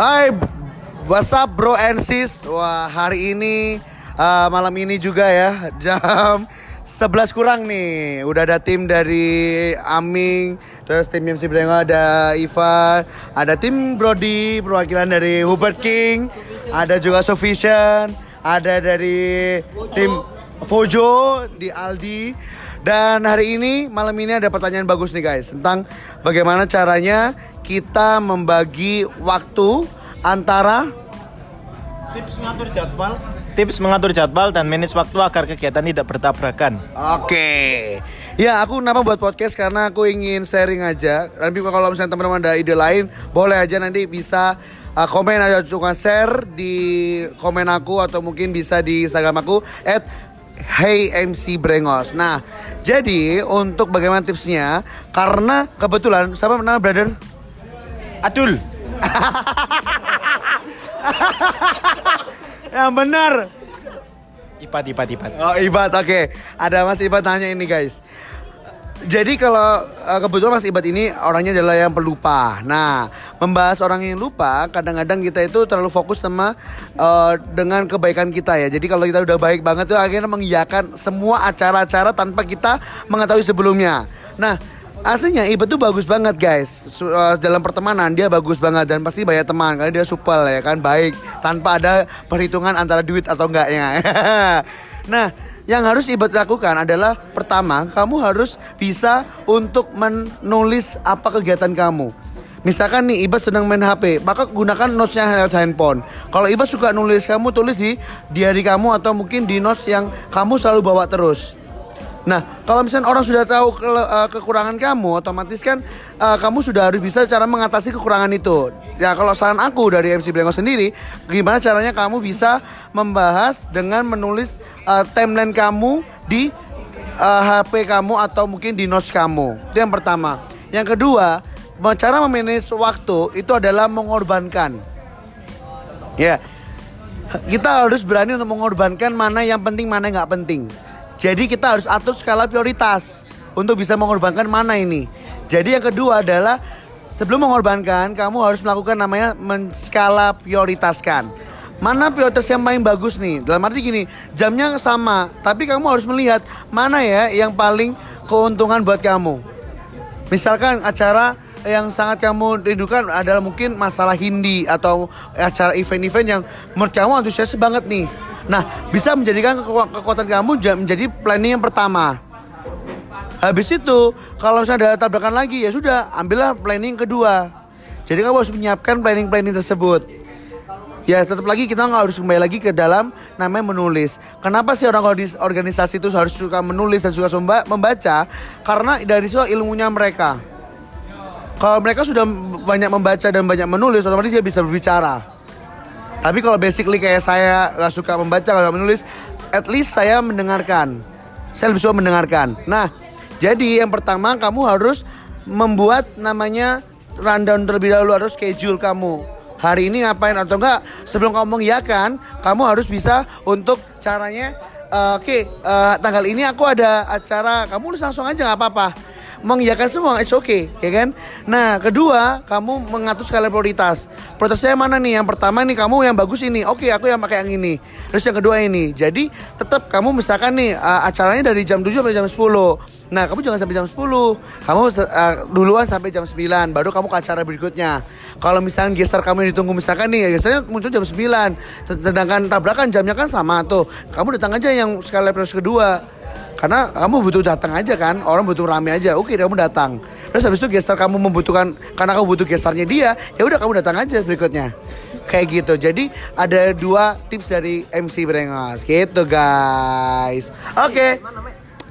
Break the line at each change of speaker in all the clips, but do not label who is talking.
Hai, what's up bro and sis? Wah, hari ini uh, malam ini juga ya jam 11 kurang nih. Udah ada tim dari Aming, terus tim MC Brengo ada Ivan, ada tim Brody perwakilan dari Hubert King, ada juga Sufficient, ada dari tim Fojo di Aldi. Dan hari ini malam ini ada pertanyaan bagus nih guys tentang bagaimana caranya kita membagi waktu antara
Tips mengatur jadwal. Tips mengatur jadwal dan manage waktu agar kegiatan tidak bertabrakan.
Oke. Ya, aku kenapa buat podcast karena aku ingin sharing aja. Nanti kalau misalnya teman-teman ada ide lain, boleh aja nanti bisa uh, komen aja cukup share di komen aku atau mungkin bisa di Instagram aku at Hey MC Brengos. Nah, jadi untuk bagaimana tipsnya? Karena kebetulan siapa nama brother?
Adul.
Yang benar.
Ipat, ipat, ipat.
Oh Ibat, oke. Ada Mas Ibat tanya ini guys. Jadi kalau uh, kebetulan Mas Ibat ini orangnya adalah yang pelupa. Nah, membahas orang yang lupa, kadang-kadang kita itu terlalu fokus sama uh, dengan kebaikan kita ya. Jadi kalau kita udah baik banget tuh akhirnya mengiyakan semua acara-acara tanpa kita mengetahui sebelumnya. Nah, aslinya Ibat tuh bagus banget guys. Uh, dalam pertemanan dia bagus banget dan pasti banyak teman karena dia supel ya kan, baik tanpa ada perhitungan antara duit atau enggaknya. nah, yang harus Ibat lakukan adalah pertama, kamu harus bisa untuk menulis apa kegiatan kamu. Misalkan nih Ibat sedang main HP, maka gunakan notesnya lewat handphone. Kalau Ibat suka nulis, kamu tulis di diary kamu atau mungkin di notes yang kamu selalu bawa terus. Nah, kalau misalnya orang sudah tahu ke- eh, kekurangan kamu, otomatis kan eh, kamu sudah harus bisa cara mengatasi kekurangan itu. Ya, kalau saran aku dari MC Blengo sendiri, gimana caranya kamu bisa membahas dengan menulis eh, timeline kamu di eh, HP kamu atau mungkin di notes kamu. Itu yang pertama. Yang kedua, cara memanage waktu itu adalah mengorbankan. Ya, kita harus berani untuk mengorbankan mana yang penting mana yang nggak penting. Jadi kita harus atur skala prioritas untuk bisa mengorbankan mana ini. Jadi yang kedua adalah sebelum mengorbankan kamu harus melakukan namanya menskala prioritaskan. Mana prioritas yang paling bagus nih? Dalam arti gini, jamnya sama, tapi kamu harus melihat mana ya yang paling keuntungan buat kamu. Misalkan acara yang sangat kamu rindukan adalah mungkin masalah Hindi atau acara event-event yang menurut kamu antusias banget nih. Nah, bisa menjadikan keku- kekuatan kamu ja- menjadi planning yang pertama. Habis itu, kalau misalnya ada tabrakan lagi ya sudah, ambillah planning kedua. Jadi kamu harus menyiapkan planning-planning tersebut. Ya tetap lagi kita nggak harus kembali lagi ke dalam namanya menulis. Kenapa sih orang organis- organisasi itu harus suka menulis dan suka memba- membaca? Karena dari situ ilmunya mereka. Kalau mereka sudah banyak membaca dan banyak menulis, otomatis dia bisa berbicara. Tapi kalau basically kayak saya nggak suka membaca, nggak menulis, at least saya mendengarkan. Saya lebih suka mendengarkan. Nah, jadi yang pertama kamu harus membuat namanya rundown terlebih dahulu harus schedule kamu. Hari ini ngapain atau enggak sebelum kamu mengiyakan, kamu harus bisa untuk caranya eh, oke eh, tanggal ini aku ada acara, kamu nulis langsung aja nggak apa-apa mengiyakan semua it's okay ya kan nah kedua kamu mengatur skala prioritas prioritasnya mana nih yang pertama nih kamu yang bagus ini oke aku yang pakai yang ini terus yang kedua ini jadi tetap kamu misalkan nih acaranya dari jam 7 sampai jam 10 Nah, kamu jangan sampai jam 10. Kamu uh, duluan sampai jam 9, baru kamu ke acara berikutnya. Kalau misalnya geser kamu yang ditunggu misalkan nih, gesernya muncul jam 9. Sedangkan tabrakan jamnya kan sama tuh. Kamu datang aja yang skala prioritas kedua. Karena kamu butuh datang aja kan, orang butuh rame aja. Oke, kamu datang. Terus habis itu gestar kamu membutuhkan karena kamu butuh gestarnya dia, ya udah kamu datang aja berikutnya. Kayak gitu. Jadi ada dua tips dari MC Brengos. Gitu guys. Oke.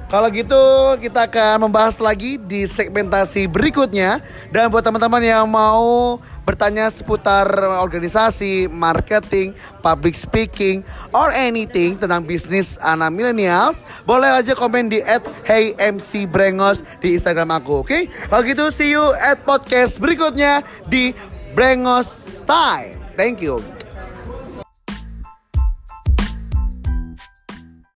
Kalau gitu kita akan membahas lagi di segmentasi berikutnya dan buat teman-teman yang mau bertanya seputar organisasi, marketing, public speaking, or anything tentang bisnis anak millennials, boleh aja komen di @heymcbrengos di Instagram aku, oke? Kalau gitu see you at podcast berikutnya di Brengos Time. Thank you.